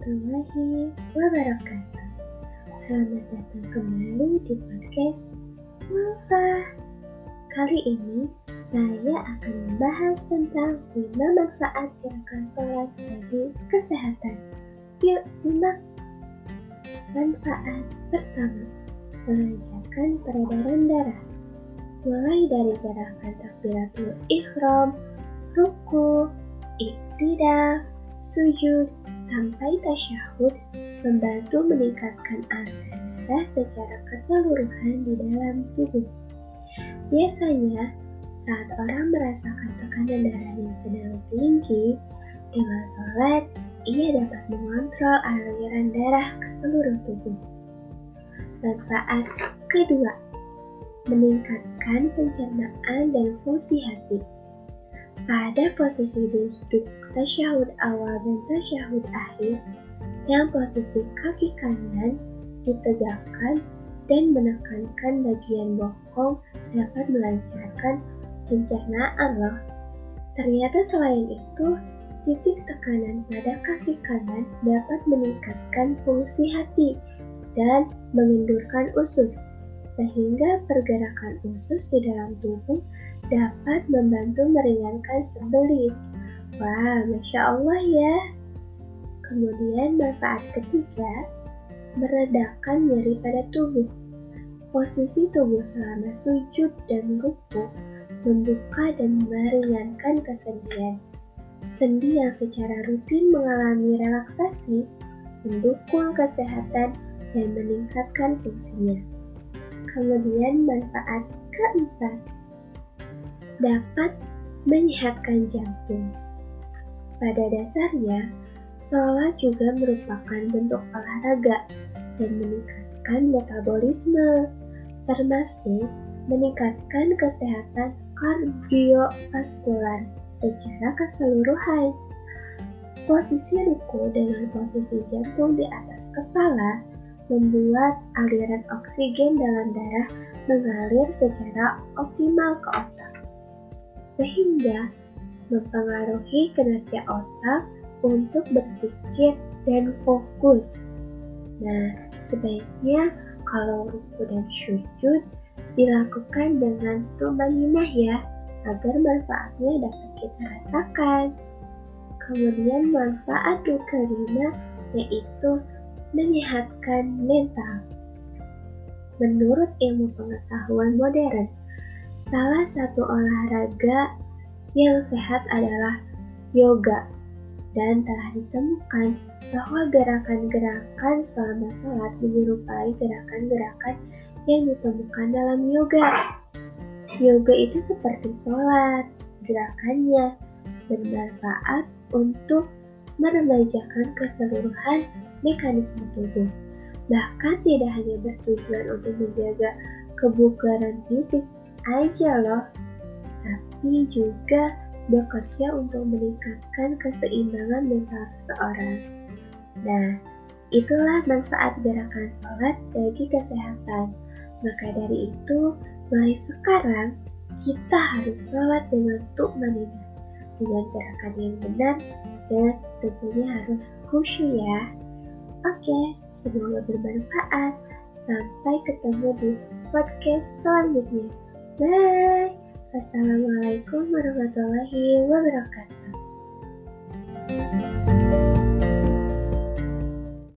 warahmatullahi wabarakatuh. Selamat datang kembali di podcast Wafa. Kali ini saya akan membahas tentang 5 manfaat gerakan sholat bagi kesehatan. Yuk simak. Manfaat pertama, melancarkan peredaran darah. Mulai dari gerakan takbiratul ihram, ruku, iktidal, sujud, sampai tasyahud membantu meningkatkan aliran secara keseluruhan di dalam tubuh. Biasanya, saat orang merasakan tekanan darah yang sedang tinggi, dengan sholat, ia dapat mengontrol aliran darah ke seluruh tubuh. Manfaat kedua, meningkatkan pencernaan dan fungsi hati. Pada posisi duduk tasyahud awal dan tasyahud akhir, yang posisi kaki kanan ditegakkan dan menekankan bagian bokong dapat melancarkan pencernaan loh. Ternyata selain itu, titik tekanan pada kaki kanan dapat meningkatkan fungsi hati dan mengendurkan usus, sehingga pergerakan usus di dalam tubuh dapat membantu meringankan sembelit. Wah, Masya Allah ya. Kemudian manfaat ketiga, meredakan nyeri pada tubuh. Posisi tubuh selama sujud dan ruku membuka dan meringankan kesendian. Sendi yang secara rutin mengalami relaksasi, mendukung kesehatan dan meningkatkan fungsinya. Kemudian manfaat keempat, dapat menyehatkan jantung. Pada dasarnya, sholat juga merupakan bentuk olahraga dan meningkatkan metabolisme, termasuk meningkatkan kesehatan kardiovaskular secara keseluruhan. Posisi ruku dengan posisi jantung di atas kepala membuat aliran oksigen dalam darah mengalir secara optimal ke otak sehingga mempengaruhi kinerja otak untuk berpikir dan fokus. Nah, sebaiknya kalau ruku dan sujud dilakukan dengan tumanginah ya, agar manfaatnya dapat kita rasakan. Kemudian manfaat kelima yaitu menyehatkan mental. Menurut ilmu pengetahuan modern, Salah satu olahraga yang sehat adalah yoga dan telah ditemukan bahwa gerakan-gerakan selama sholat menyerupai gerakan-gerakan yang ditemukan dalam yoga. Yoga itu seperti sholat, gerakannya bermanfaat untuk meremajakan keseluruhan mekanisme tubuh. Bahkan tidak hanya bertujuan untuk menjaga kebugaran fisik, aja loh, tapi juga bekerja untuk meningkatkan keseimbangan mental seseorang. Nah, itulah manfaat gerakan sholat bagi kesehatan. Maka dari itu, mulai sekarang kita harus sholat dengan tukmanina, dengan gerakan yang benar tentunya harus khusyuk ya. Oke, semoga bermanfaat. Sampai ketemu di podcast selanjutnya. Bye. Assalamualaikum warahmatullahi wabarakatuh.